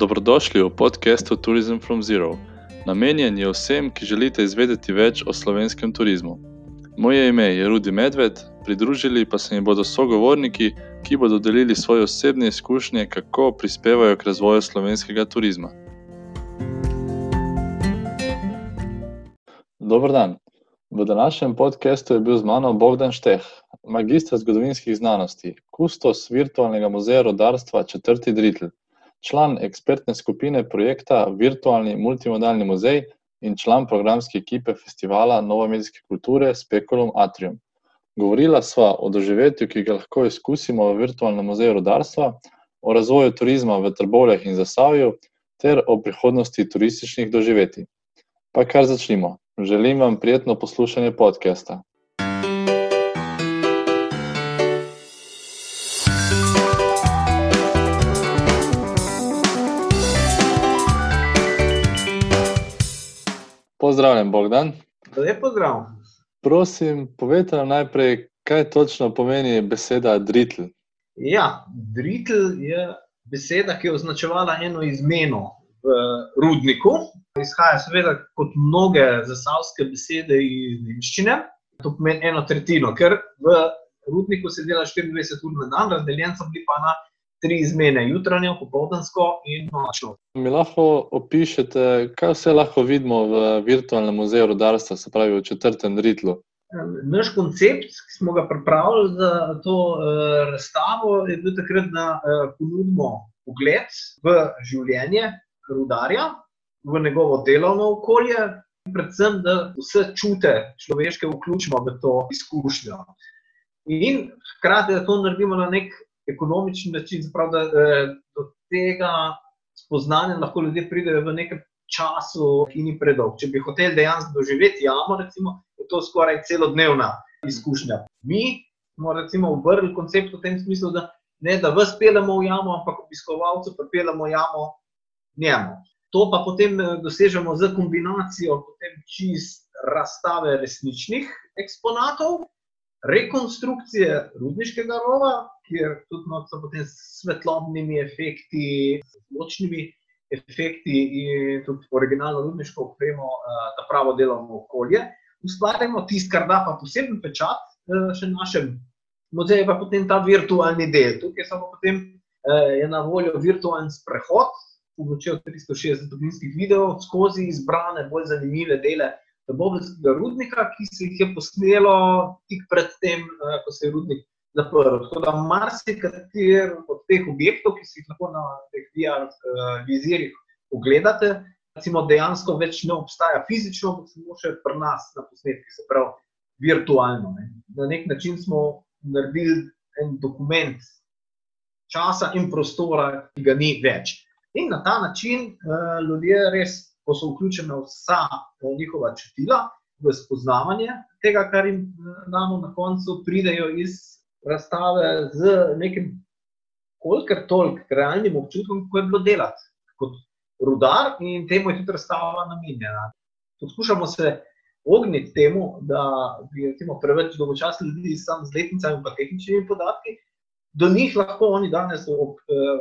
Dobrodošli v podkastu Tourism from Zero. Namenjen je vsem, ki želite izvedeti več o slovenskem turizmu. Moje ime je Rudi Medved, pridružili pa se mi bodo sogovorniki, ki bodo delili svoje osebne izkušnje, kako prispevajo k razvoju slovenskega turizma. Dobro dan. V današnjem podkastu je bil z mano Bogdan Šteh, magistr zgodovinskih znanosti, kustos virtualnega muzeja rodarstva četrti Dritl, član ekspertne skupine projekta Virtualni multimodalni muzej in član programske ekipe festivala Nova medijske kulture Spekulum Atrium. Govorila sva o doživetju, ki ga lahko izkusimo v virtualnem muzeju rodarstva, o razvoju turizma v Trbovljah in Zasavju ter o prihodnosti turističnih doživetij. Pa kar začnimo. Želim vam prijetno poslušanje podcasta. Pozdravljen, Bogdan. Lep pozdrav. Prosim, povejte nam najprej, kaj točno pomeni beseda dritl. Ja, dritl je beseda, ki je označevala eno izmeno v rudniku. Izhaja seveda kot mnoge zasavske besede iz nemščine. To pomeni eno tretjino, ker v rudniku se dela 24 ur na dan, razdeljen so bili pa na tri izmene, jutranjo, popoldansko in nočno. Mi lahko opišete, kaj vse lahko vidimo v virtualnem muzeju rodarstva, se pravi v četrtem ritlu. Naš koncept, ki smo ga pripravili za to uh, razstavo, je bil takrat, da uh, ponudimo pogled v življenje rudarja, v njegovo delovno okolje, predvsem, da vse čute človeške vključimo v to izkušnjo. In hkrati, da to naredimo na nek ekonomičen način, zaprav, da eh, do tega spoznanja lahko ljudje pridejo v nekem času, ki ni predolg. Če bi hoteli dejansko doživeti jamo, recimo, je to skoraj celodnevna izkušnja. Mi smo recimo obrnili koncept v tem smislu, da ne da vas pelemo v jamo, ampak obiskovalcu pa pelemo jamo njemu. To pa potem eh, dosežemo z kombinacijo čist razstave resničnih eksponatov, rekonstrukcije rudniškega rova, kjer tudi so potem svetlobnimi efekti, zvočnimi efekti in tudi originalno rudniško opremo, da pravo delovno okolje. Ustvarjamo tisto, kar da pa poseben pečat še našem muzeju, pa potem ta virtualni del. Tukaj pa potem je na voljo virtualni sprehod, pomočjo 360 stopinjskih videov skozi izbrane, bolj zanimive dele Bobovskega rudnika, ki se jih je posnelo tik pred tem, ko se je rudnik zaprl. Tako da marsikateri od teh objektov, ki si jih lahko na teh VR vizirjih ogledate, recimo dejansko več ne obstaja fizično, ampak samo še pri nas na posnetkih, se pravi virtualno. Ne. Na nek način smo naredili en dokument časa in prostora, ki ga ni več. In na ta način uh, ljudje res ko so vključena vsa njihova čutila v spoznavanje tega, kar jim damo na koncu, pridejo iz razstave z nekim, kolikor toliko realnim občutkom, kako je bilo delati kot rudar, in temu je tudi razstava namenjena. Poskušamo se ogniti temu, da bi recimo, preveč dolgočasni ljudi samo z letnicami in tehničnimi podatki. Do njih lahko oni danes, ob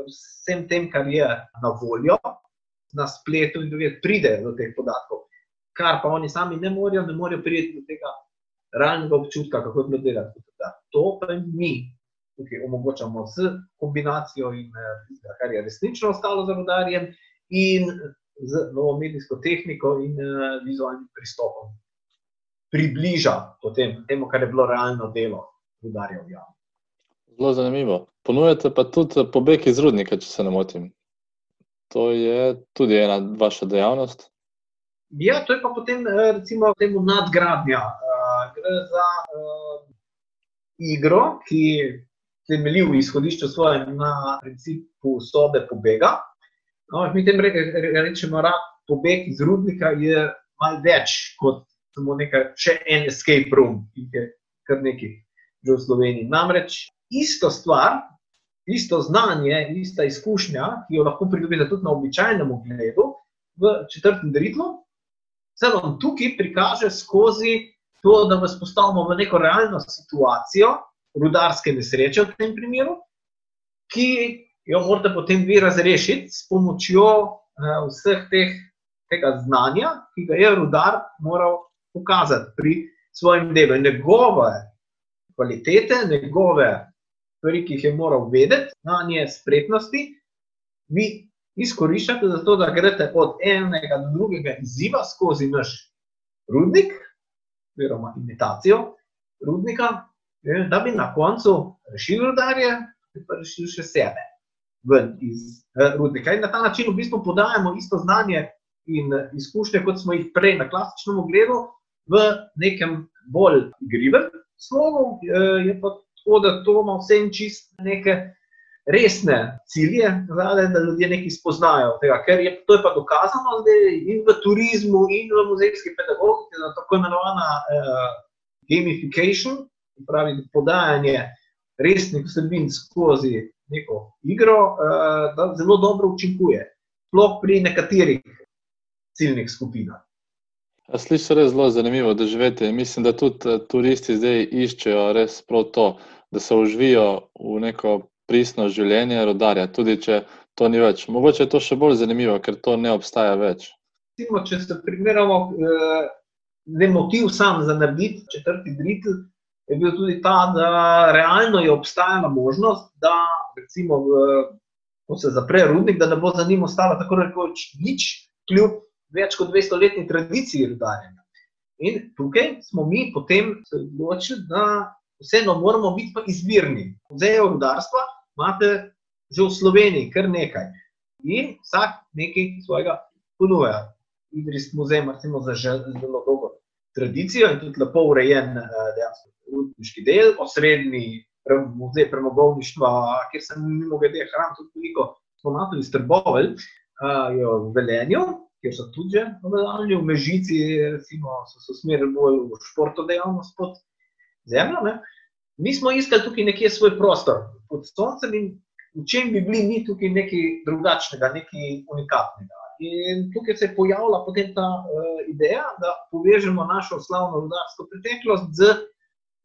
vsem tem, kar je na voljo, na spletu in drugje pridejo do teh podatkov. Kar pa oni sami ne morejo, ne morejo priti do tega realnega občutka, kako je bilo delati. To pa mi tukaj omogočamo z kombinacijo in tega, kar je resnično ostalo za rodarjem, in z novo medijsko tehniko in vizualnim pristopom. Približa potem temu, kar je bilo realno delo rudarjev. Ja. Zelo zanimivo. Ponujate pa tudi pobeg iz rudnika, če se ne motim. To je tudi ena vaša dejavnost. Ja, to je pa potem, recimo, temu nadgradnja. Gre za igro, ki temelji v izhodišču svoje na principu sobe pobega. No, mi tem re, re, rečemo, da pobeg iz rudnika je malo več kot samo nekaj, še en escape room, ki je kar nekaj že v Sloveniji. Namreč isto stvar, isto znanje, ista izkušnja, ki jo lahko pridobite tudi na običajnem ogledu, v četrtem ritmu, se vam tukaj prikaže skozi to, da vas postavimo v neko realno situacijo, rudarske nesreče v tem primeru, ki jo morate potem vi razrešiti s pomočjo uh, vseh teh, tega znanja, ki ga je rudar moral pokazati pri svojem delu. In njegove kvalitete, njegove stvari, ki jih je moral vedeti, znanje, spretnosti, vi izkoriščate za to, da greste od enega do drugega izziva skozi naš rudnik, oziroma imitacijo rudnika, da bi na koncu rešili rudarje, pa rešili še sebe iz eh, rudnika. In na ta način v bistvu podajamo isto znanje in izkušnje, kot smo jih prej na klasičnem ogledu, v nekem bolj igrivem slogu, eh, je pa tako, da to ima vse in čist neke resne cilje, zade, da ljudje nekaj spoznajo. Tega, ker je to je pa dokazano zdaj in v turizmu, in v muzejski pedagogiki, da tako imenovana uh, gamification, pravi podajanje resnih vsebin skozi neko igro, uh, da zelo dobro učinkuje. Sploh pri nekaterih ciljnih skupinah. Sliši se res zelo zanimivo, da živete. Mislim, da tudi eh, turisti zdaj iščejo res prav to, da se uživijo v neko pristno življenje rodarja, tudi če to ni več. Mogoče je to še bolj zanimivo, ker to ne obstaja več. Recimo, če se primerjamo, da je motiv sam za narediti četrti dritl, je bil tudi ta, da realno je obstajala možnost, da recimo, v, ko se zapre rudnik, da ne bo za njim ostalo tako rekoč nič, kljub več kot 200-letni tradiciji rudarjenja. In tukaj smo mi potem odločili, da vseeno moramo biti pa izvirni. Muzeje rudarstva imate že v Sloveniji kar nekaj in vsak nekaj svojega ponuja. Idris muzej ima za zelo dolgo tradicijo in tudi lepo urejen eh, dejansko rudniški del, osrednji muzej premogovništva, kjer sem mimo grede hran tudi veliko ponatov iz Trbovelj, eh, je v Velenju, kjer so tudi že v Mežici, recimo, so se usmerili bolj v športno dejavnost pod zemljo. Mi smo iskali tukaj nekje svoj prostor pod soncem in v čem bi bili mi tukaj nekaj drugačnega, nekaj unikatnega. In tukaj se je pojavila potem ta uh, ideja, da povežemo našo slavno rudarsko preteklost z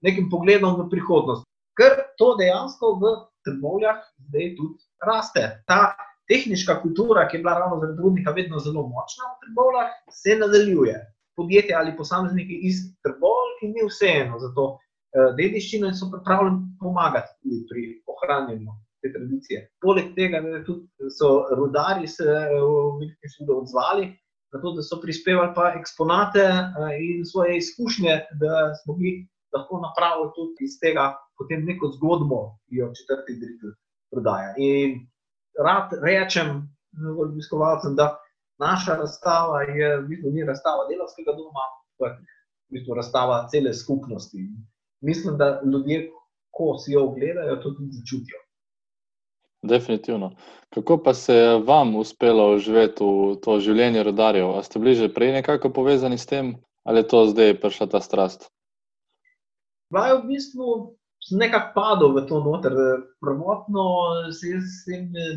nekim pogledom v prihodnost. Ker to dejansko v Trbovljah zdaj tudi raste. Ta tehnična kultura, ki je bila ravno zaradi rudnika vedno zelo močna v Trbovlah, se nadaljuje. Podjetje ali posamezniki iz Trbov, ki ni vseeno za to dediščino in so pripravljeni pomagati tudi pri ohranjanju te tradicije. Poleg tega, da so rudari se eh, v veliki meri odzvali na to, da so prispevali pa eksponate eh, in svoje izkušnje, da smo mi lahko napravili tudi iz tega potem neko zgodbo, ki jo četrti direktor prodaja. In rad rečem obiskovalcem, da naša razstava je v bistvu ni razstava delovskega doma, ampak v bistvu razstava cele skupnosti. Mislim, da ljudje, ko si jo ogledajo, to tudi začutijo. Definitivno. Kako pa se je vam uspelo živeti v to življenje rodarjev? A ste bili že prej nekako povezani s tem, ali je to zdaj prišla ta strast? Vaj v bistvu nekako padel v to noter. Prvotno se jaz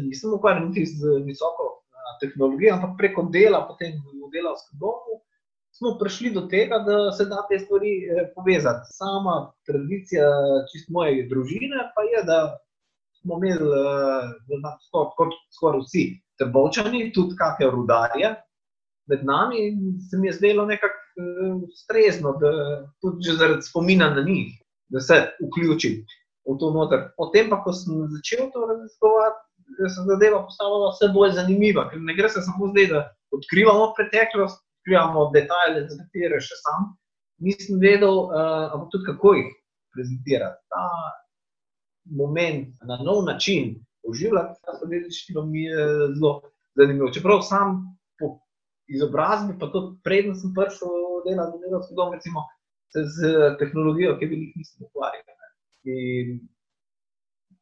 nisem ukvarjal niti z visoko tehnologijo, ampak preko dela, potem v delovskem domu, smo prišli do tega, da se da te stvari eh, povezati. Sama tradicija čist moje družine pa je, da smo imeli eh, kot skoraj vsi trbovčani, tudi kakšne rudarje med nami in se mi je zdelo nekako eh, ustrezno, da tudi zaradi spomina na njih da se vključi v to noter. Potem pa, ko sem začel to raziskovati, se zadeva postala vse bolj zanimiva, ker ne gre se samo zdaj, da odkrivamo preteklost, odkrivamo detajle, za katere še sam nisem vedel, uh, ampak tudi kako jih prezentirati. Ta moment na nov način uživati, ta dediščino mi je zelo zanimivo. Čeprav sam po izobrazbi, pa tudi predtem sem prišel delati v delovski dom, recimo, z tehnologijo, ki bi jih nisem ukvarjal.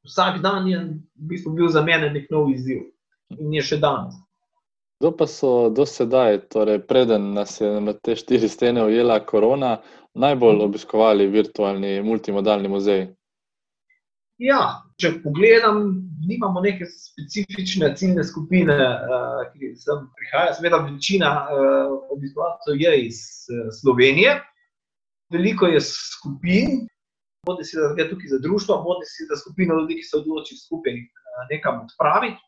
Vsak dan je v bistvu bil za mene nek nov izziv in je še danes. Kdo pa so do sedaj, torej preden nas je na te štiri stene ujela korona, najbolj obiskovali virtualni multimodalni muzej? Ja, če pogledam, nimamo neke specifične ciljne skupine, uh, ki sem prihajal. Seveda, večina uh, obiskovalcev je iz uh, Slovenije, veliko je skupin, bodi si da gre tukaj za društvo, bodi si za skupino ljudi, ki se odločijo skupaj nekam odpraviti.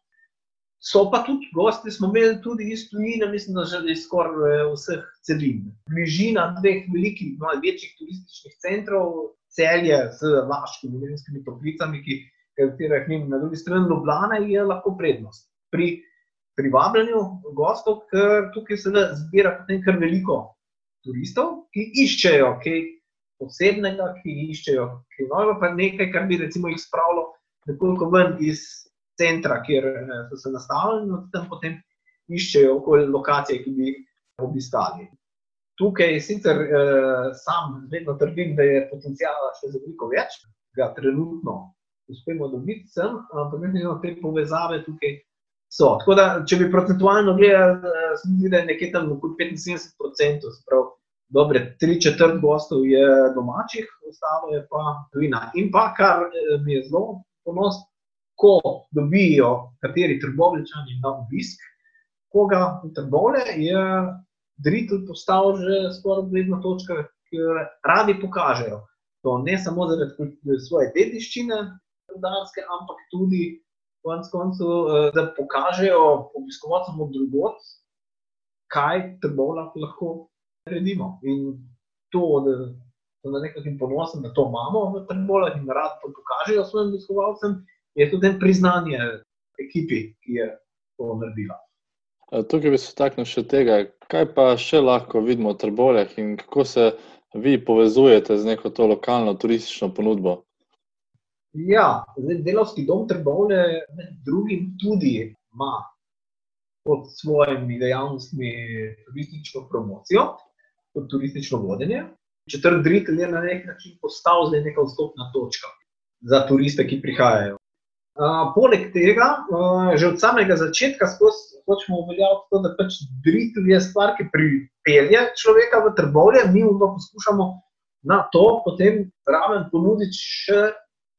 So pa tudi gosti, smo imeli tudi iz tujine, mislim, da že skoraj vseh celin. Bližina dveh velikih, no, večjih turističnih centrov, celje z vaškimi, nevinskimi toplicami, ki jih imamo na drugi strani Ljubljana, je lahko prednost. Pri privabljanju gostov, ker tukaj se zbira potem kar veliko turistov, ki iščejo kaj posebnega, ki iščejo kaj novega, pa nekaj, kar bi recimo jih spravilo nekoliko ven iz centra, kjer eh, so se nastavili, in tam potem iščejo okolje lokacije, ki bi jih obiskali. Tukaj sicer eh, sam vedno trdim, da je potencijala še za veliko več, ga trenutno uspemo dobiti sem, ampak mislim, da te povezave tukaj so. Tako da, če bi procentualno gledali, eh, se mi zdi, da je nekje tam okoli 75%, spravo. Dobre, tri četrt gostov je domačih, ostalo je pa tujina. In pa, kar eh, mi je zelo ponosno, ko dobijo kateri trgovčani na obisk, koga v trgovle, je Dritl postal že skoraj vedno točka, ki jo radi pokažejo. To ne samo zaradi svoje dediščine, rudarske, ampak tudi konc koncu, eh, da pokažejo obiskovalcem od drugot, kaj trgovla lahko naredimo. In to, da so na nek način ponosni, da to imamo v trgovlah in rad to pokažejo svojim obiskovalcem, je tudi priznanje ekipi, ki je to naredila. Tukaj bi se taknil še tega, kaj pa še lahko vidimo v Trboljah in kako se vi povezujete z neko to lokalno turistično ponudbo. Ja, delovski dom Trbovne med drugim tudi ima pod svojimi dejavnostmi turistično promocijo, kot turistično vodenje. Četrt Dritel je na nek način postal zdaj neka vstopna točka za turiste, ki prihajajo poleg tega, uh, že od samega začetka hočemo uveljaviti to, da pač dritev je stvar, ki pripelje človeka v trbovje, mi pa poskušamo na to potem raven ponuditi še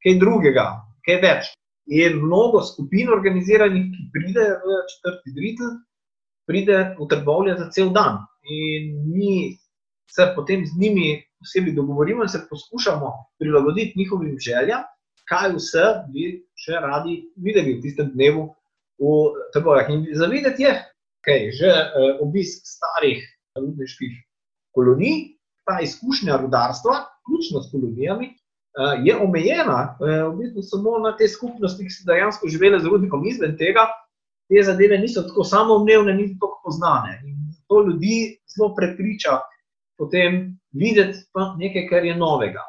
kaj drugega, kaj več. Je mnogo skupin organiziranih, ki pride v četrti dritev, pride v trbovje za cel dan. In mi se potem z njimi posebej dogovorimo in se poskušamo prilagoditi njihovim željam kaj vse bi še radi videli v tistem dnevu v Trbovljah. In za videti je, kaj že uh, obisk starih rudniških kolonij, ta izkušnja rudarstva, ključno s kolonijami, uh, je omejena uh, v bistvu samo na te skupnosti, ki so dejansko živele z rudnikom izven tega. Te zadeve niso tako samoumevne, niso tako poznane. In to ljudi zelo prepriča, potem videti nekaj, kar je novega.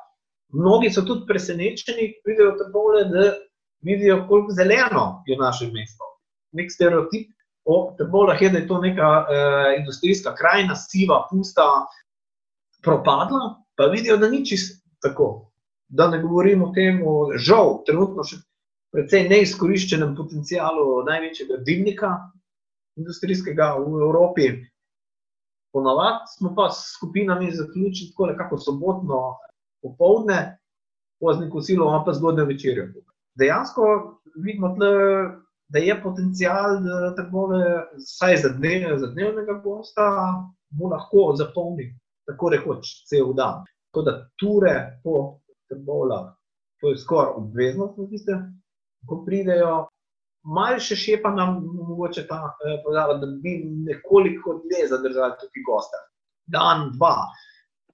Mnogi so tudi presenečeni, ko pridejo tako le, da vidijo, koliko zeleno je naše mesto. Nek stereotip o Trbolah je, da je to neka uh, industrijska krajina, siva, pusta, propadla, pa vidijo, da ni čisto tako. Da ne govorimo o tem, žal, trenutno še precej neizkoriščenem potencialu največjega dimnika industrijskega v Evropi. Ponavadi smo pa s skupinami zaključili tako nekako sobotno popoldne, pozno kosilo, a pa zgodne večerje. Dejansko vidimo, tle, da je potencial, da tako le, vsaj za, dne, za dnevnega gosta, bo lahko zapolnil tako rekoč cel dan. Tako da ture po trbolah, to je skoraj obveznost, da tiste, ko pridejo. Mal še šepa nam mogoče ta eh, podava, da bi nekoliko dlje zadržali tudi gosta. Dan, dva,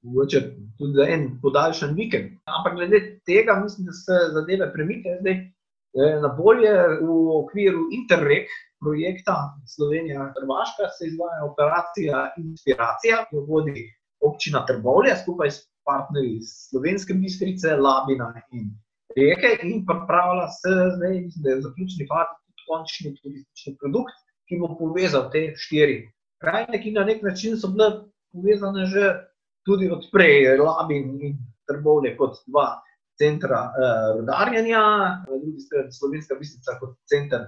mogoče tudi za en podaljšan vikend. Ampak glede tega, mislim, da se zadeve premikajo zdaj eh, na bolje v okviru Interreg projekta Slovenija-Hrvaška se izvaja operacija Inspiracija, ki jo vodi občina Trbovlja skupaj s partnerji iz Slovenske bistrice, Labina in Reke in pripravlja se zdaj, mislim, da je zaključni fazi tudi končni turistični produkt, ki bo povezal te štiri krajine, ki na nek način so bile povezane že tudi odprej Labin in Trbovne kot dva centra uh, rodarjenja, na drugi strani Slovenska bistrica kot center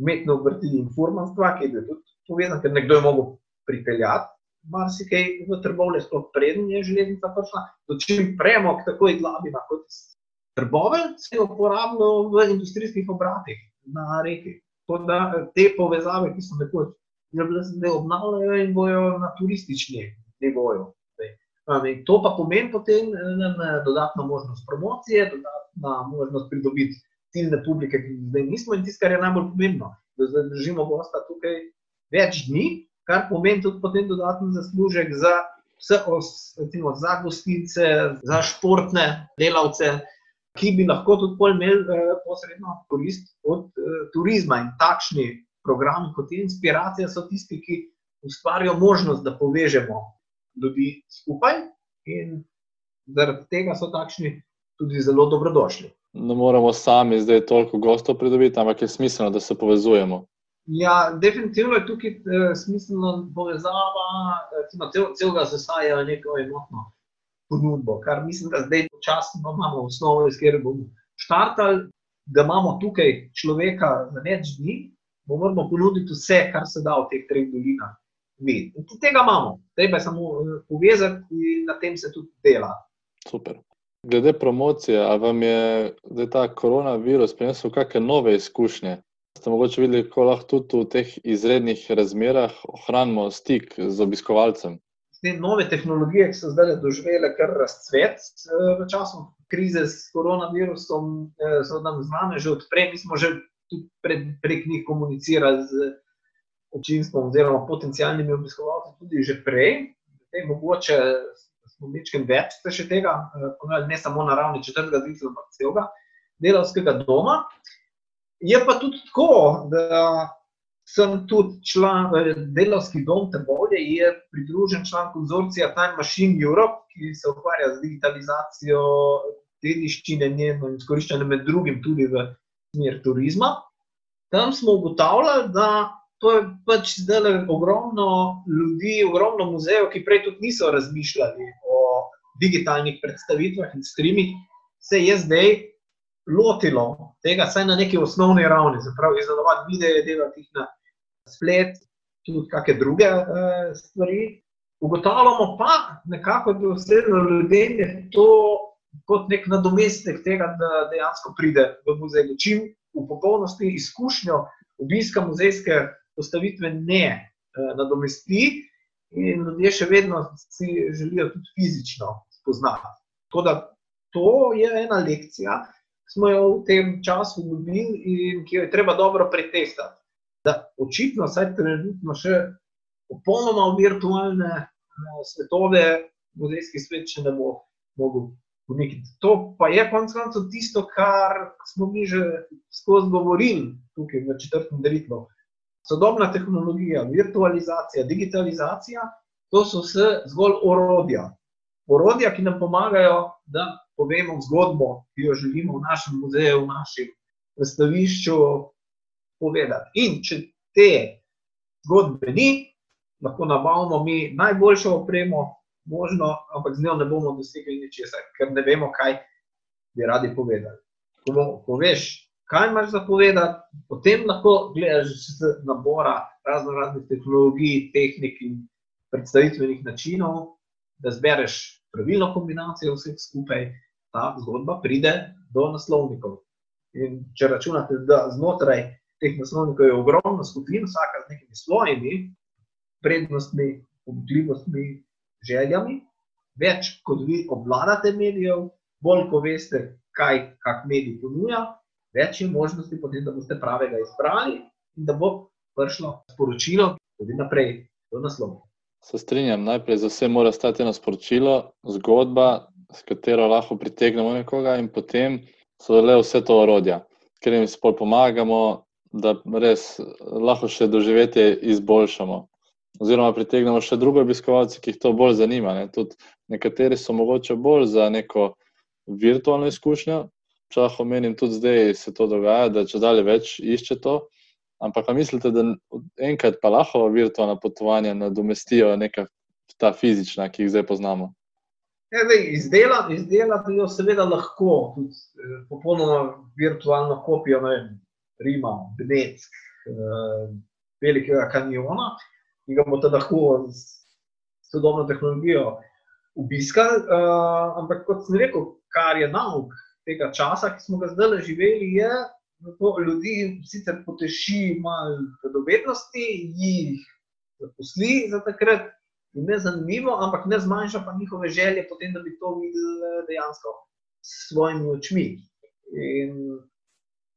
umetno vrtili in furmanstva, ki je bil tudi povezan, ker nekdo je mogel pripeljati marsikaj v Trbovne, sploh preden je železnica prišla, dočim premog tako iz Labina kot iz Trbovelj se je uporabljal v industrijskih obratih na reki. Da, te povezave, ki so nekoč bile obnavljajo in bojo na turistični nivoju. To pa pomeni potem eh, dodatno možnost promocije, dodatno možnost pridobiti ciljne publike, ki zdaj nismo in tisto, kar je najbolj pomembno, da zadržimo gosta tukaj več dni, kar pomeni tudi potem dodatni zaslužek za vse, recimo, za gostince, za športne delavce, ki bi lahko tudi imeli eh, posredno korist od eh, turizma. In takšni programi kot je inspiracija, so tisti, ki ustvarjajo možnost, da povežemo ljudi skupaj in zaradi tega so takšni tudi zelo dobrodošli. Ne moramo sami zdaj toliko gostov pridobiti, ampak je smiselno, da se povezujemo. Ja, definitivno je tukaj eh, smiselna povezava, recimo, cel, celega sesaja neko enotno ponudbo, kar mislim, da zdaj počasno imamo osnovo, iz kjer bomo štartali, da imamo tukaj človeka za več dni, bo moramo ponuditi vse, kar se da v teh treh dolinah. Mi. In tega imamo, treba je samo eh, povezati in na tem se tudi dela. Super. Glede promocije, ali vam je ta koronavirus prinesel kakšne nove izkušnje? Ste mogoče videli, kako lahko tudi v teh izrednih razmerah ohranimo stik z obiskovalcem? Te nove tehnologije, ki so zdaj doživele kar razcvet eh, v času krize s koronavirusom, eh, so nam znane že odprej. Mi smo že pred, prek njih komunicirali z občinstvom oziroma potencijalnimi obiskovalci tudi že prej. Te, mogoče smo nekaj več še tega, eh, ne samo na ravni četrtega zrca, ampak celega delovskega doma. Je pa tudi tako, da sem tudi član eh, delovski dom Trbovlje, je pridružen član konzorcija Time Machine Europe, ki se ukvarja z digitalizacijo dediščine njeno in izkoriščanjem med drugim tudi v smer turizma. Tam smo ugotavljali, da to je pač zdaj ogromno ljudi, ogromno muzejev, ki prej tudi niso razmišljali o digitalnih predstavitvah in streamih, se je zdaj lotilo tega, vsaj na neki osnovni ravni, zapravo izdelovati videe, delati jih na splet, tudi kakšne druge uh, stvari. Ugotavljamo pa nekako, da vse ljudem je to kot nek nadomestek tega, da dejansko pride v muzej. Čim v popolnosti izkušnjo obiska muzejske postavitve ne eh, nadomesti, in ljudje še vedno si želijo tudi fizično spoznati. Tako da to je ena lekcija, ki smo jo v tem času dobili in ki jo je treba dobro pretestati. Da očitno, saj trenutno še popolnoma virtualne eh, svetove, muzejski svet še ne bo mogel. To pa je konec koncev tisto, kar smo mi že skozi govorili tukaj v četrtem delitvu sodobna tehnologija, virtualizacija, digitalizacija, to so vse zgolj orodja. Orodja, ki nam pomagajo, da povemo zgodbo, ki jo želimo v našem muzeju, v našem predstavišču povedati. In če te zgodbe ni, lahko nabavimo mi najboljšo opremo, možno, ampak z njo ne bomo dosegli ničesar, ker ne vemo, kaj bi radi povedali. Ko poveš, kaj imaš za povedati, potem lahko gledaš z nabora razno raznih tehnologij, tehnik in predstavitvenih načinov, da zbereš pravilno kombinacijo vseh skupaj, ta zgodba pride do naslovnikov. In če računate, da znotraj teh naslovnikov je ogromno skupin, vsaka z nekimi svojimi prednostmi, obljubostmi, željami, več kot vi obvladate medijev, bolj ko veste, kaj kak medij ponuja, več je možnosti, potem, da boste pravega izbrali in da bo prišlo sporočilo tudi naprej do naslova. Se strinjam, najprej za vse mora stati eno sporočilo, zgodba, s katero lahko pritegnemo nekoga, in potem so le vse to orodja, ker jim spol pomagamo, da res lahko še doživetje izboljšamo. Oziroma, pritegnemo še druge obiskovalce, ki jih to bolj zanima. Ne. Nekateri so mogoče bolj za neko virtualno izkušnjo, če lahko menim, tudi zdaj se to dogaja, da če dalje več išče to. Ampak mislite, da enkrat pa lahko virtualna potovanja nadomestijo neka ta fizična, ki jih zdaj poznamo? Ja, Izdelati izdela jo seveda lahko, tudi eh, popolnoma virtualno kopijo vem, Rima, Benetsk, eh, velikega kanjona, ki ga boste lahko s sodobno tehnologijo obiskali. Eh, ampak kot sem rekel, kar je nauk tega časa, ki smo ga zdaj živeli, je, da to ljudi sicer poteši malo vedovednosti, jih zaposli za takrat in ne zanimivo, ampak ne zmanjša pa njihove želje, potem, da bi to videli dejansko s svojimi očmi. In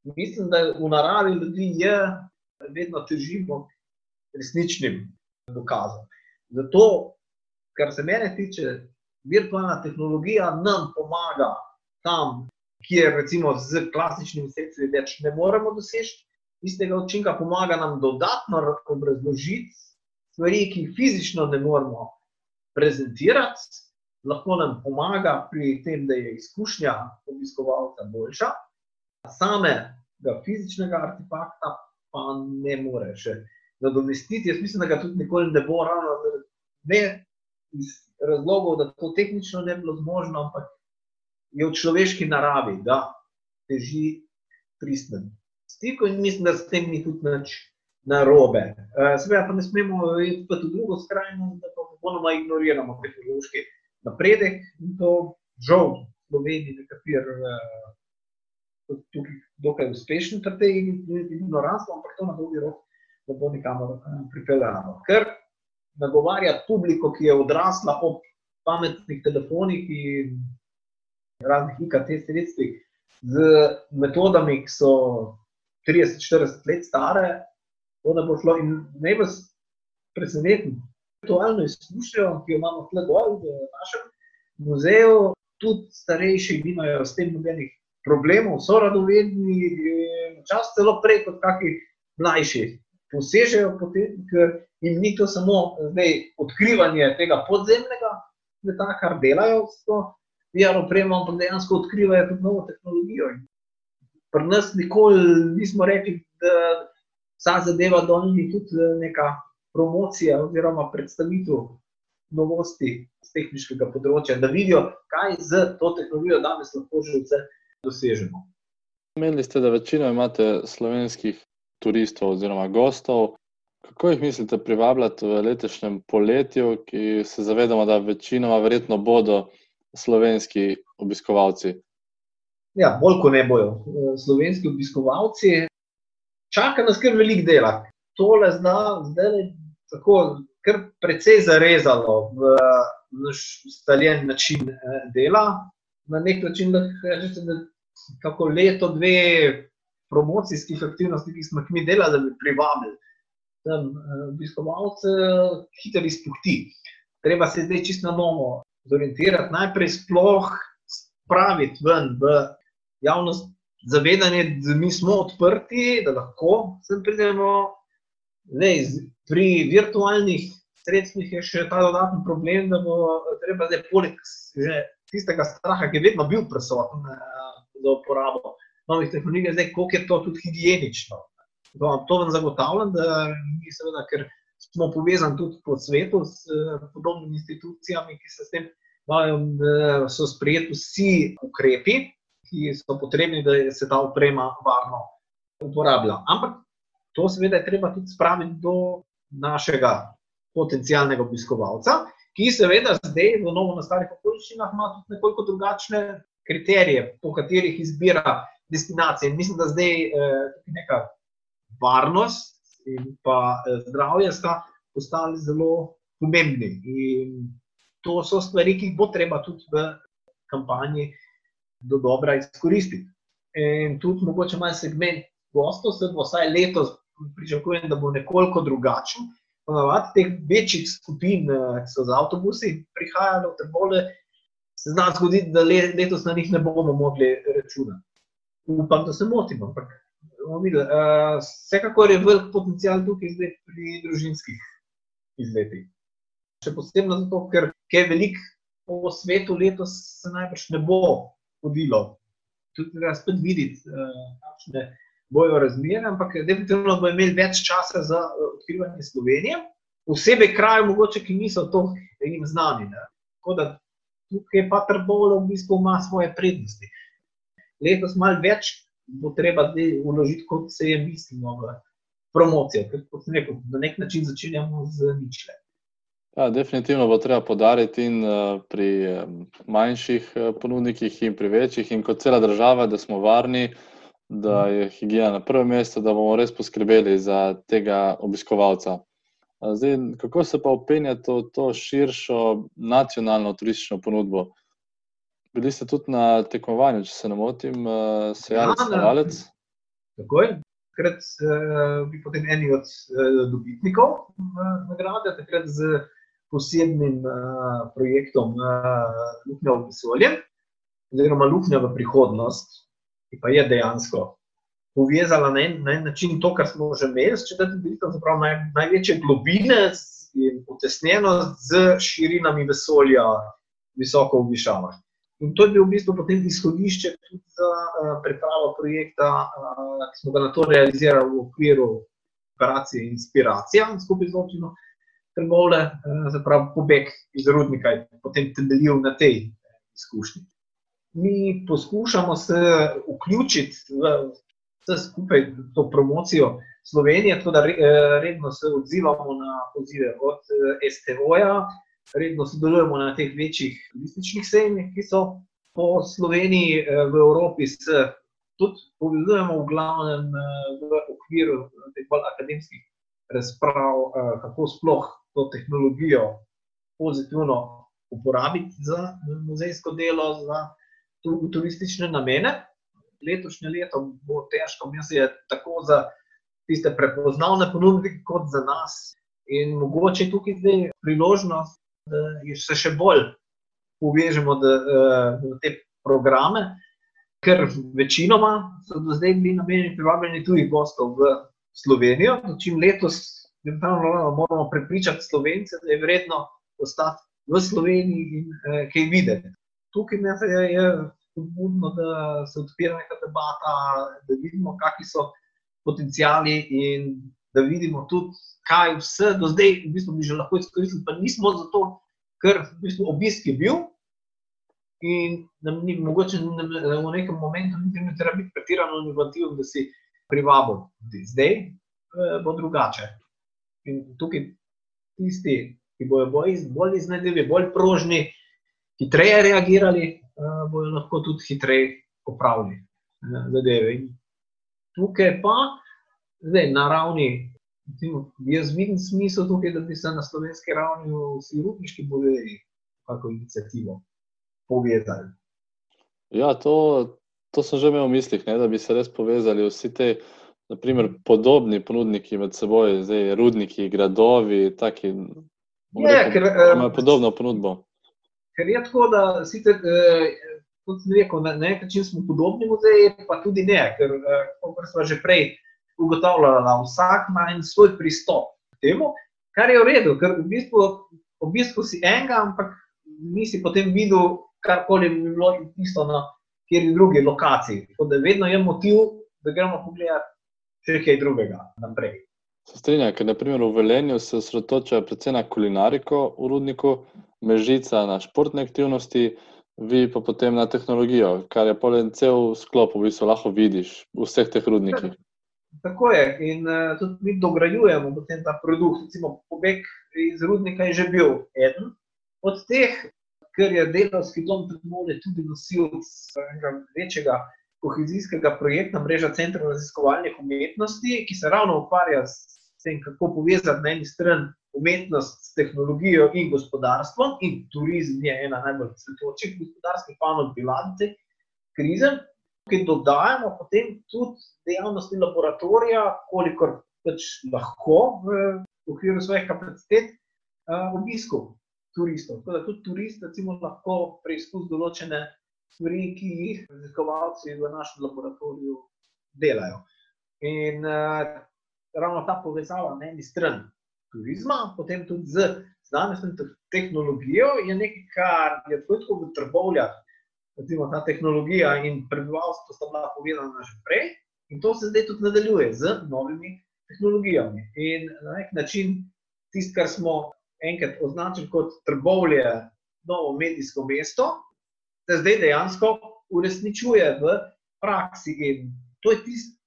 Mislim, da v naravi ljudi je vedno težimo resničnim dokazom. Zato, kar se mene tiče, virtualna tehnologija nam pomaga tam, kjer recimo z klasičnimi sredstvi več ne moremo doseči. Istega učinka pomaga nam dodatno obrazložiti stvari, ki jih fizično ne moremo prezentirati, lahko nam pomaga pri tem, da je izkušnja obiskovalca boljša, samega fizičnega artefakta pa ne more še nadomestiti. Jaz mislim, da ga tudi nikoli ne bo ravno ne iz razlogov, da to tehnično ne bi bilo zmožno, ampak je v človeški naravi, da teži pristnem stiku in mislim, da s tem ni tudi nič narobe. Uh, Seveda pa ne smemo iti pa tudi drugo skrajnost, da pa popolnoma ignoriramo tehnološki napredek in to žal v Sloveniji nekateri uh, tukaj dokaj uspešni pri tej ignoranstvu, ampak to na dolgi rok ne bo nikamor uh, pripeljano. Ker nagovarjati publiko, ki je odrasla ob pametnih telefonih in raznih IKT sredstvih, z metodami, ki so 30-40 let stare, to ne bo šlo. In naj vas presenetim, virtualno izkušnjo, ki jo imamo tukaj dol v našem muzeju, tudi starejši nimajo s tem nobenih problemov, so radovedni, čas celo prej kot kakšni mlajši. Posežejo potem, ker jim ni to samo zdaj, odkrivanje tega podzemnega sveta, kar delajo to VR opremo, ampak dejansko odkrivajo tudi novo tehnologijo. Pri nas nikoli nismo rekli, da vsa zadeva dol ni tudi neka promocija oziroma predstavitev novosti z tehničnega področja, da vidijo, kaj z to tehnologijo danes lahko že vse dosežemo. Menili ste, da večino imate slovenskih turistov oziroma gostov. Kako jih mislite privabljati v letošnjem poletju, ki se zavedamo, da večinoma verjetno bodo slovenski obiskovalci? Ja, bolj kot ne bojo slovenski obiskovalci, čaka nas kar velik dela. Tole zna, zdaj je tako, kar precej zarezalo v naš ustaljen način dela. Na nek način lahko rečete, da kako leto, dve promocijskih aktivnosti, ki smo jih mi delali, da bi privabili tam obiskovalce, hitro izpuhti. Treba se zdaj čisto na novo zorientirati, najprej sploh spraviti ven v javnost zavedanje, da mi smo odprti, da lahko sem pridemo. Zdaj, pri virtualnih sredstvih je še ta dodatni problem, da bo treba zdaj poleg tistega straha, ki je vedno bil prisoten za uporabo novih tehnologij, zdaj, koliko je to tudi higienično. To, vam zagotavljam, da mi, seveda, ker smo povezani tudi po svetu s podobnimi institucijami, ki se s tem so sprejeti vsi ukrepi, ki so potrebni, da se ta oprema varno uporablja. Ampak to, seveda, je treba tudi spraviti do našega potencijalnega obiskovalca, ki, seveda, zdaj v novo nastalih okoliščinah ima tudi nekoliko drugačne kriterije, po katerih izbira destinacije. In mislim, da zdaj eh, neka varnost in pa eh, zdravje sta postali zelo pomembni. In to so stvari, ki jih bo treba tudi v kampanji do dobra izkoristiti. In tudi mogoče malo segment gostov, se bo vsaj letos pričakujem, da bo nekoliko drugačen. Ponavadi teh večjih skupin, ki so z avtobusi prihajali v Trbole, se zna zgoditi, da letos na njih ne bomo mogli računati upam, da se motim, ampak bomo videli. Uh, vsekakor je velik potencial tukaj zdaj pri družinskih izletih. Še posebno zato, ker je veliko po svetu letos se najbrž ne bo hodilo. Tudi treba spet videti, kakšne uh, bojo razmere, ampak definitivno bomo imeli več časa za uh, odkrivanje Slovenije, posebej krajev, mogoče, ki niso to jim znani. Ne. Tako da tukaj pa Trbovlo v bistvu ima svoje prednosti letos malo več bo treba zdaj vložiti, kot se je mislilo v promocijo, ker kot sem rekel, na nek način začenjamo z ničle. Ja, definitivno bo treba podariti in uh, pri manjših uh, ponudnikih in pri večjih in kot cela država, da smo varni, da je higiena na prvem mestu, da bomo res poskrbeli za tega obiskovalca. Zdaj, kako se pa upenja to, to širšo nacionalno turistično ponudbo? Bili ste tudi na tekmovanju, če se ne motim, uh, Sejalec, Ja, na- Stavalec. takoj. Takrat uh, bi potem eni od uh, dobitnikov uh, nagrade, takrat z posebnim uh, projektom uh, Luknja v vesolje, oziroma Luknja v prihodnost, ki pa je dejansko povezala na en, na en način to, kar smo že imeli, če da tudi naj, največje globine in utesnjenost z širinami vesolja, visoko v višavah. In to je bil v bistvu potem izhodišče tudi za uh, pripravo projekta, uh, ki smo ga na to realizirali v okviru operacije Inspiracija skupaj z občino Trgovle, uh, zapravo pobeg iz rudnika in potem temeljil na tej izkušnji. Mi poskušamo se vključiti v vse skupaj to promocijo Slovenije, tako da redno se odzivamo na pozive od STO-ja, redno sodelujemo na teh večjih turističnih sejmih, ki so po Sloveniji, eh, v Evropi, se tudi povezujemo v glavnem eh, v okviru teh bolj akademskih razprav, eh, kako sploh to tehnologijo pozitivno uporabiti za muzejsko delo, za turistične namene. Letošnje leto bo težko, mislim, tako za tiste prepoznavne ponudnike, kot za nas. In mogoče je tukaj zdaj priložnost, da se še bolj povežemo v eh, te programe, ker večinoma so do zdaj bili namenjeni privabljanju tujih gostov v Slovenijo. Čim letos moramo prepričati Slovence, da je vredno ostati v Sloveniji in eh, kaj videti. Tukaj je, je spodbudno, da se odpira neka debata, da vidimo, kakšni so potencijali in da vidimo tudi, kaj vse do zdaj v bistvu bi že lahko izkoristili, pa nismo zato, ker v bistvu obisk je bil. In nam ni mogoče v nekem momentu, da ne treba biti pretirano inovativen, da si privabil. Zdaj eh, bo drugače. In tukaj tisti, ki bojo bolj, bolj iznajdljivi, bolj prožni, hitreje reagirali, eh, bojo lahko tudi hitreje popravili eh, zadeve. In tukaj pa, zdaj na ravni Recimo, jaz vidim smisel tukaj, da bi se na slovenski ravni vsi rudniški muzeji kako inicijativo povezali. Ja, to, to sem že imel v mislih, ne, da bi se res povezali vsi te naprimer, podobni ponudniki med seboj, zdaj rudniki, gradovi, taki, ja, rekel, ker eh, imajo podobno ponudbo. Ker je tako, da sicer, eh, kot sem rekel, na nek način smo podobni muzeji, pa tudi ne, ker, eh, kot smo že prej ugotavljala, da vsak ima svoj pristop k temu, kar je v redu, ker v bistvu, v bistvu si enega, ampak nisi potem videl, karkoli bi bilo tisto na kjer drugi lokaciji. Tako da vedno je motiv, da gremo pogledati še kaj drugega naprej. Se strinjam, ker naprimer v Velenju se osredotočajo predvsem na kulinariko v rudniku, mežica na športne aktivnosti, vi pa potem na tehnologijo, kar je polen cel sklop, v bistvu lahko vidiš v vseh teh rudnikih. Tako je. In uh, tudi mi dograjujemo potem ta produkt. Recimo, pobeg iz rudnika je že bil eden od teh, ker je delovski dom Trmole tudi nosilc večjega kohezijskega projekta Mreža centrov raziskovalnih umetnosti, ki se ravno ukvarja s tem, kako povezati na eni strani umetnost s tehnologijo in gospodarstvom. In turizem je ena najbolj cvetočih gospodarskih panog bilance krize ki dodajamo potem tudi dejavnosti laboratorija, kolikor pač lahko v okviru svojih kapacitet, obisku turistov. Tako da tudi turist recimo, lahko preizkus določene stvari, ki jih raziskovalci v našem laboratoriju delajo. In uh, ravno ta povezava na eni strani turizma, potem tudi z znanostjo in tehnologijo, je nekaj, kar je tako v trbovljah recimo, ta tehnologija in prebivalstvo sta bila povezana že prej, in to se zdaj tudi nadaljuje z novimi tehnologijami. In na nek način tisto, kar smo enkrat označili kot trbovlje, novo medijsko mesto, se zdaj dejansko uresničuje v praksi. In to je tisto,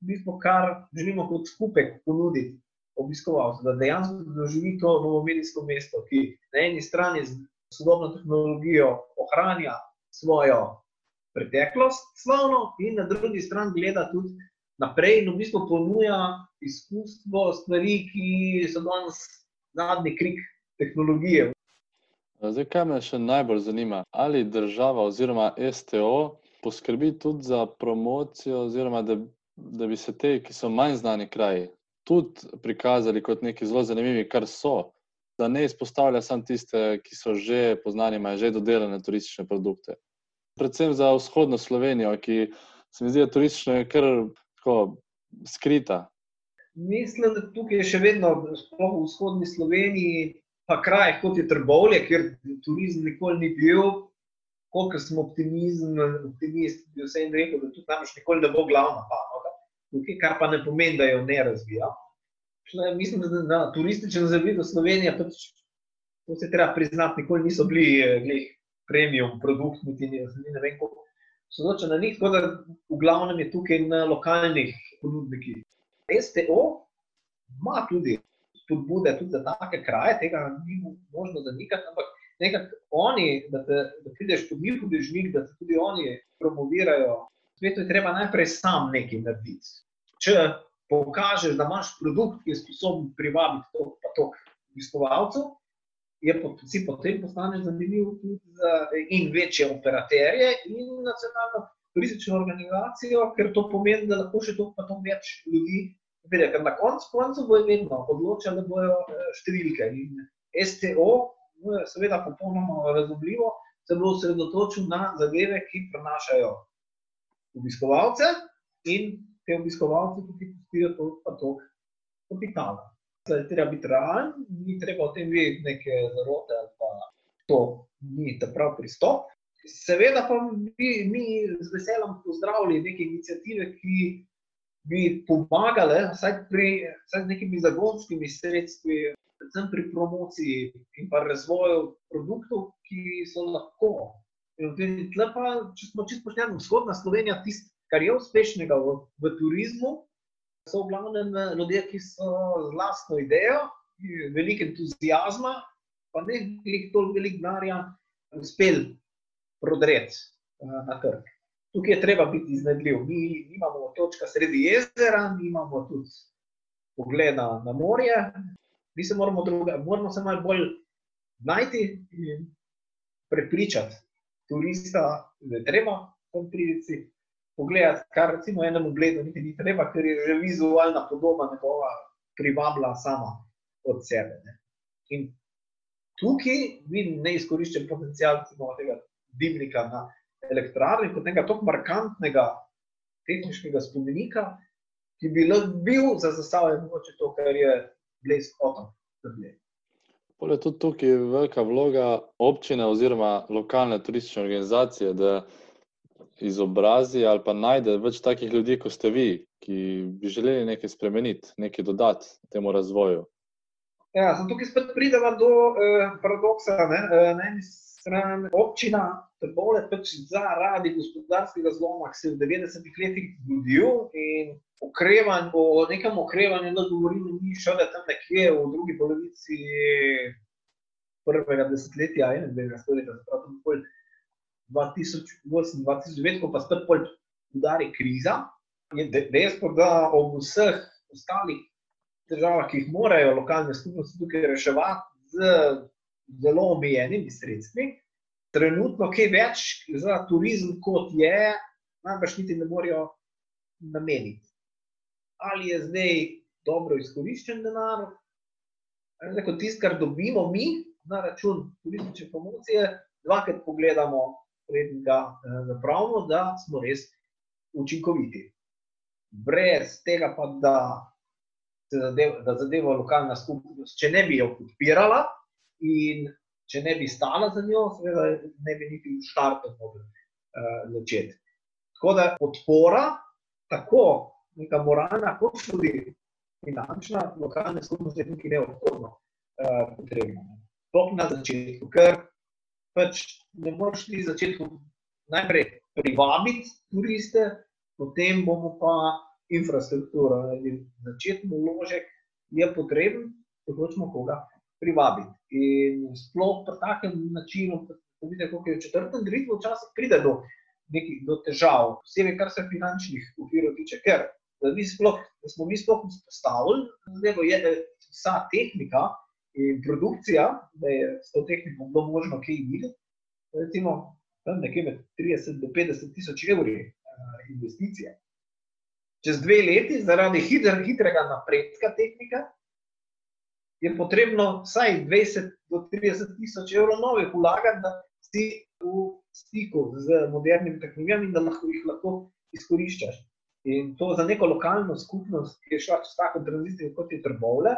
bistvo, kar želimo kot skupek ponuditi. Obiskovalcev, da dejansko doživi to novo medijsko mesto, ki na eni strani z sodobno tehnologijo ohranja svojo preteklost, slavno, in na drugi strani gleda tudi naprej, in v bistvu ponuja izkustvo stvari, ki so danes zadnji krik tehnologije. Zdaj, kaj me še najbolj zanima, ali država oziroma STO poskrbi tudi za promocijo, oziroma da da bi se te, ki so manj znani kraji, tudi prikazali kot neki zelo zanimivi, kar so. Da ne izpostavlja samo tiste, ki so že poznani, imajo že dodelane turistične produkte. Predvsem za vzhodno Slovenijo, ki se mi zdi, da je turistično kar tako skrita. Mislim, da tukaj je še vedno, sploh v vzhodni Sloveniji, pa kraj kot je Trbovlje, kjer turizem nikoli ni bil. Kolikor sem optimizem, optimist, bi vsem rekel, da tudi tam še nikoli ne bo glavna panoga. Tukaj, kar pa ne pomeni, da jo ne razvija. Šle, mislim, da na turističen zavid v Sloveniji, pač, to se treba priznati, nikoli niso bili glih, premium produkt, niti ne, ne vem, kako so zoče na njih, tako da v glavnem je tukaj na lokalnih ponudnikih. STO ima tudi spodbude tudi za take kraje, tega ni možno zanikati, ampak nekako oni, da, te, da prideš pod njihov dežnik, da se tudi oni promovirajo. Svetu je treba najprej sam nekaj narediti. Če pokažeš, da imaš produkt, ki je sposoben privabiti to, pa to obiskovalcev, je si potem postaneš zanimiv tudi za in večje operaterje in nacionalno turistično organizacijo, ker to pomeni, da lahko še to pa to več ljudi vidi, ker na koncu koncev bo vedno odločilo, da bojo številke. In STO, seveda, popolnoma razumljivo, se bo osredotočil na zadeve, ki prenašajo obiskovalce in te obiskovalce tudi pustijo to patok kapitala. Zdaj, treba biti realen, ni treba o tem vedeti neke zarote ali pa to ni ta prav pristop. Seveda pa bi mi z veseljem pozdravili neke inicijative, ki bi pomagale, vsaj, pri, vsaj z nekimi zagonskimi sredstvi, predvsem pri promociji in razvoju produktov, ki so lahko. Pa, če smo čisto pošteni, vzhodna Slovenija, tisto, kar je uspešnega v, v turizmu, so v glavnem ljudje, ki so z vlastno idejo, veliko entuzijazma, pa ne toliko veliko denarja, uspeli prodreti uh, na trg tukaj je treba biti iznajdljiv. Mi imamo točka sredi jezera, mi imamo tudi pogled na morje, mi se moramo, druga, moramo se malo bolj najti in prepričati turista, da je treba tam priti. Pogledati, kar recimo enemu gledu niti ni treba, ker je že vizualna podoba nekova privabila sama od sebe. Ne. In tukaj vidim neizkoriščen potencial tega dimnika na elektrarni, kot nekega tako markantnega tehničnega spomenika, ki bi bil za zastavljanje moče to, kar je blesk otok. Poleg tega tukaj je velika vloga občine oziroma lokalne turistične organizacije, da izobrazi ali pa najde več takih ljudi, kot ste vi, ki bi želeli nekaj spremeniti, nekaj dodati temu razvoju. Ja, tukaj spet pridemo do eh, paradoksa. Ne? Eh, na eni strani občina Trbole pač zaradi gospodarskega zloma, ki se je v 90-ih letih zgodil in okrevanj, o nekem okrevanju, da govorimo, ni šele tam nekje v drugi polovici prvega desetletja, enega stoletja, zapravo 2008-2009, ko pa spet pol udari kriza, je dejstvo, da ob vseh ostalih državah, ki jih morajo lokalne skupnosti tukaj reševati z zelo omejenimi sredstvi, trenutno kaj več za turizem, kot je, najbrž niti ne morejo nameniti. Ali je zdaj dobro izkoriščen denar, ali je tisto, kar dobimo mi na račun turistične promocije, dvakrat pogledamo, preden ga eh, zapravimo, da smo res učinkoviti. Brez tega, pa, da se zadeva, da zadeva lokalna skupnost, če ne bi jo podpirala in če ne bi stala za njo, seveda ne bi niti v štartu mogli uh, začeti. Tako da podpora, tako neka moralna, kot tudi finančna, lokalne skupnosti je tukaj neobhodno uh, potrebna. Sploh na začetku, ker pač ne moreš ti začeti najprej privabiti turiste, potem bomo pa infrastrukturo. Začetni vložek je potreben, če hočemo koga privabiti. In sploh po takem načinu, da vidite, kako je v četrtem ritmu, včasih pride do nekih do težav, posebej kar se finančnih okvirov tiče, ker da, sploh, smo mi sploh vzpostavili, da je vsa tehnika in produkcija, da je s to tehniko bilo možno kaj videti, recimo tam nekje med 30 do 50 tisoč evri uh, investicije. čez dve leti, zaradi hitr, hitrega napredka tehnike, je potrebno vsaj 20 do 30 tisoč evrov novih vlagati, da si v stiku z modernimi tehnologijami in da lahko jih lahko izkoriščaš. In to za neko lokalno skupnost, ki je šla čez tako tranzicijo, kot je trbovle,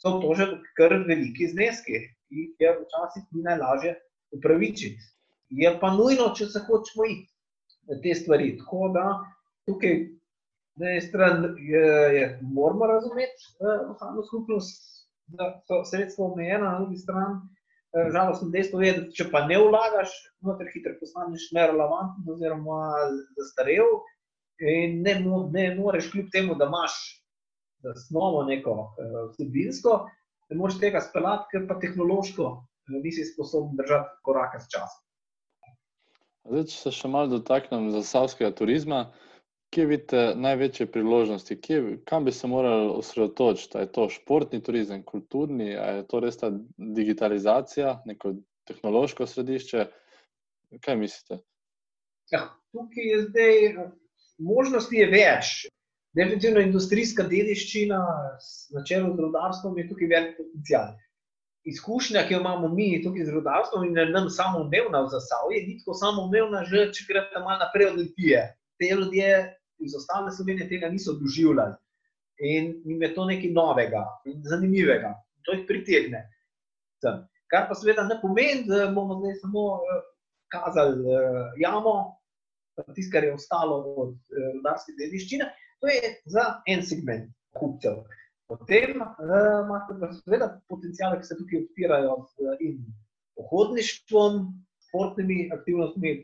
so to že kar veliki zneski, ki jih je včasih ni najlažje upravičiti. Je pa nujno, če se hočemo iti te stvari. Tako da tukaj na eni strani moramo razumeti eh, lokalno skupnost, da so sredstva omejena, na drugi strani Eh, žalostno dejstvo je, da če pa ne vlagaš, znotraj hitro postaneš nerelevanten oziroma zastarel in ne, ne moreš kljub temu, da imaš zasnovo neko eh, vsebinsko, ne moreš tega speljati, ker pa tehnološko eh, nisi sposoben držati koraka s časom. Zdaj, če se še malo dotaknem zasavskega turizma, Kje vidite največje priložnosti, Kje, kam bi se morali osredotočiti? Je to športni turizem, kulturni, je to res ta digitalizacija, neko tehnološko središče? Kaj mislite? Ja, tukaj je zdaj možnosti je več. Definitivno industrijska dediščina, na čelu z rodarstvom, je tukaj velik potencial. Izkušnja, ki jo imamo mi tukaj z rodarstvom in nam samo umevna v zasavju, je tako samo umevna, že če greš tam malo naprej od Olimpije. Te ljudje iz ostale Slovenije tega niso doživljali. In jim je to nekaj novega in zanimivega, to jih pritegne. Sem. Kar pa seveda ne pomeni, da bomo zdaj samo uh, kazali uh, jamo, tisto, kar je ostalo od uh, rudarske dediščine. To je za en segment kupcev. Potem uh, imate pa seveda potencijale, ki se tukaj odpirajo z uh, pohodništvom, športnimi aktivnostmi,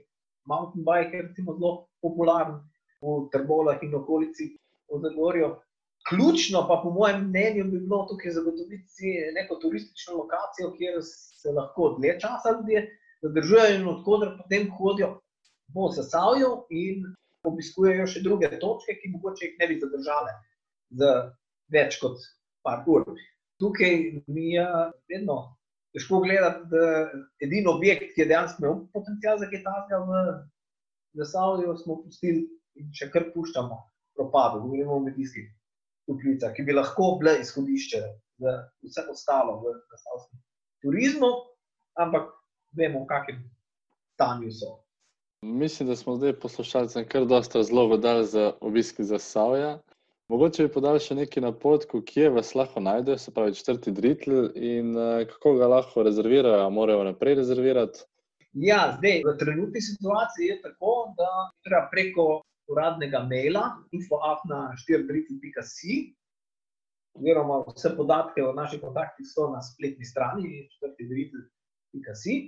mountain bike, recimo, zelo popularen v Trbolah in okolici v Zagorju. Ključno pa, po mojem mnenju, bi bilo tukaj zagotoviti neko turistično lokacijo, kjer se lahko dlje časa ljudje zadržujejo in odkudar potem hodijo po Sasavju in obiskujejo še druge točke, ki mogoče jih ne bi zadržale za več kot par ur. Tukaj mi je vedno težko gledati, da edini objekt, ki je dejansko imel potencial za kaj takega v Zasavju, smo pustili še kar puščamo propadu, govorimo o medijskih toplicah, ki bi lahko bile izhodišče za vse ostalo v zasavskem turizmu, ampak vemo, v kakšnem stanju so. Mislim, da smo zdaj poslušalcem kar dosta zelo vedali za obiski zasavja. Mogoče bi podali še nekaj napotku, kje vas lahko najdejo, se pravi četrti dritl in uh, kako ga lahko rezervirajo, morajo naprej rezervirati. Ja, zdaj, v trenutni situaciji je tako, da treba preko uradnega maila info.afna4.si. Oziroma, vse podatke o naših kontaktih so na spletni strani 4.si.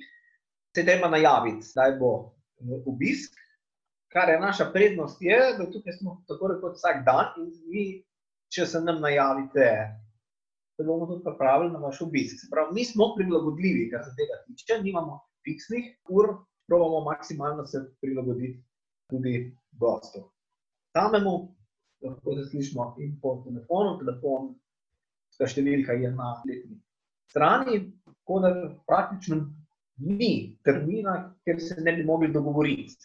Se dajmo najaviti, da bo eh, obisk. Kar je naša prednost, je, da tukaj smo tako rekoč vsak dan in vi, če se nam najavite, se bomo tudi pripravili na vaš obisk. Se pravi, mi smo prilagodljivi, kar se tega tiče, nimamo fiksnih ur, pravimo maksimalno se prilagoditi tudi gostov. Samemu lahko se slišimo in po telefonu, telefon, ta številka je na letni strani, tako da praktično ni termina, ker se ne bi mogli dogovoriti.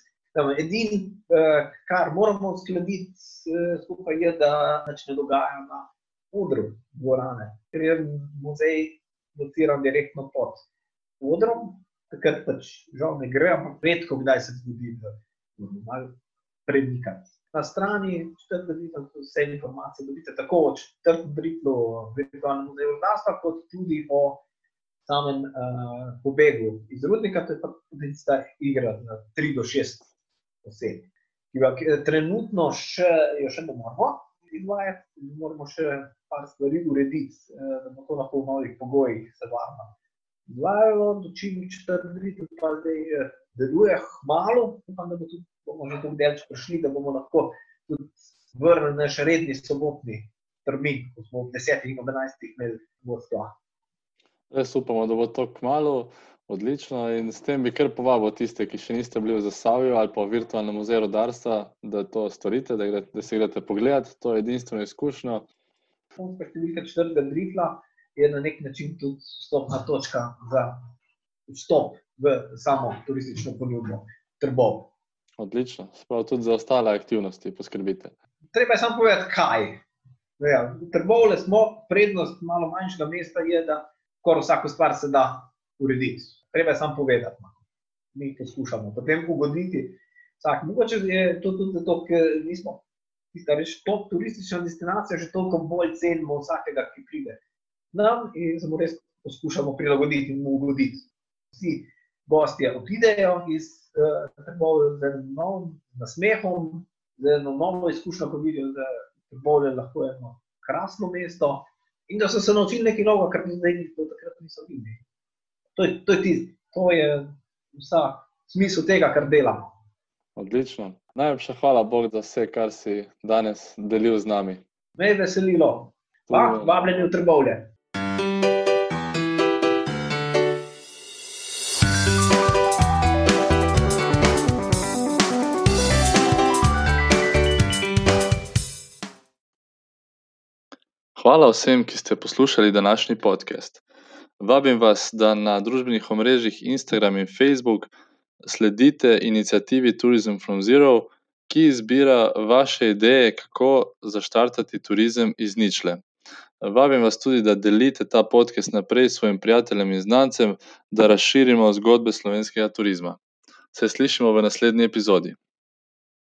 Edino, eh, kar moramo uskladiti eh, skupaj, je, da se ne dogaja na odru dvorane, ker je muzej lociran direktno pod odrom, takrat pač žal ne gre, ampak redko kdaj se zgodi, premikati. Na strani četrte vidite vse informacije, dobite tako o četrtem britlu virtualnem muzeju Rasta, kot tudi o samem uh, pobegu iz rudnika, to je pa tudi ta igra na 3 do 6 oseb. Ki ga trenutno še, jo še ne moramo izvajati, moramo še par stvari urediti, uh, da bo to lahko v novih pogojih se varno izvajalo, dočim četrti britl pa zdaj uh, deluje malo, upam, da bo tudi bomo že tako daleč prišli, da bomo lahko tudi vrnili naš redni sobotni termin, ko smo v desetih in enajstih imeli vodstvo. Res upamo, da bo to kmalo, odlično. In s tem bi kar povabil tiste, ki še niste bili v Zasavju ali pa v virtualnem muzeju rodarstva, da to storite, da, gre, da se greste pogledat. To je edinstveno izkušnjo. Punska številka četrtega drifla je na nek način tudi vstopna točka za vstop v samo turistično ponudbo Trbov. Odlično, spravo tudi za ostale aktivnosti poskrbite. treba je samo povedati, kaj. Ja, v Trbovle smo, prednost malo manjšega mesta je, da skoraj vsako stvar se da urediti. Treba je samo povedati. No. Mi poskušamo potem ugoditi. Vsak, mogoče je to tudi zato, ker nismo tista reč top turistična destinacija, že toliko bolj cenimo vsakega, ki pride nam in se mu res poskušamo prilagoditi in mu ugoditi. Vsi gostje odidejo iz uh, Trbovle z novim nasmehom, z eno novo izkušnjo, ko vidijo, da je bolje lahko eno krasno mesto in da so se naučili nekaj novega, kar zdaj do takrat niso videli. To je, to je tisto, to je vsa smisel tega, kar delamo. Odlično. Najlepša hvala Bog za vse, kar si danes delil z nami. Me je veselilo. Vabljeni v Trbovlje. Hvala vsem, ki ste poslušali današnji podcast. Vabim vas, da na družbenih omrežjih Instagram in Facebook sledite inicijativi Tourism from Zero, ki izbira vaše ideje, kako zaštartati turizem iz ničle. Vabim vas tudi, da delite ta podcast naprej svojim prijateljem in znancem, da razširimo zgodbe slovenskega turizma. Se slišimo v naslednji epizodi.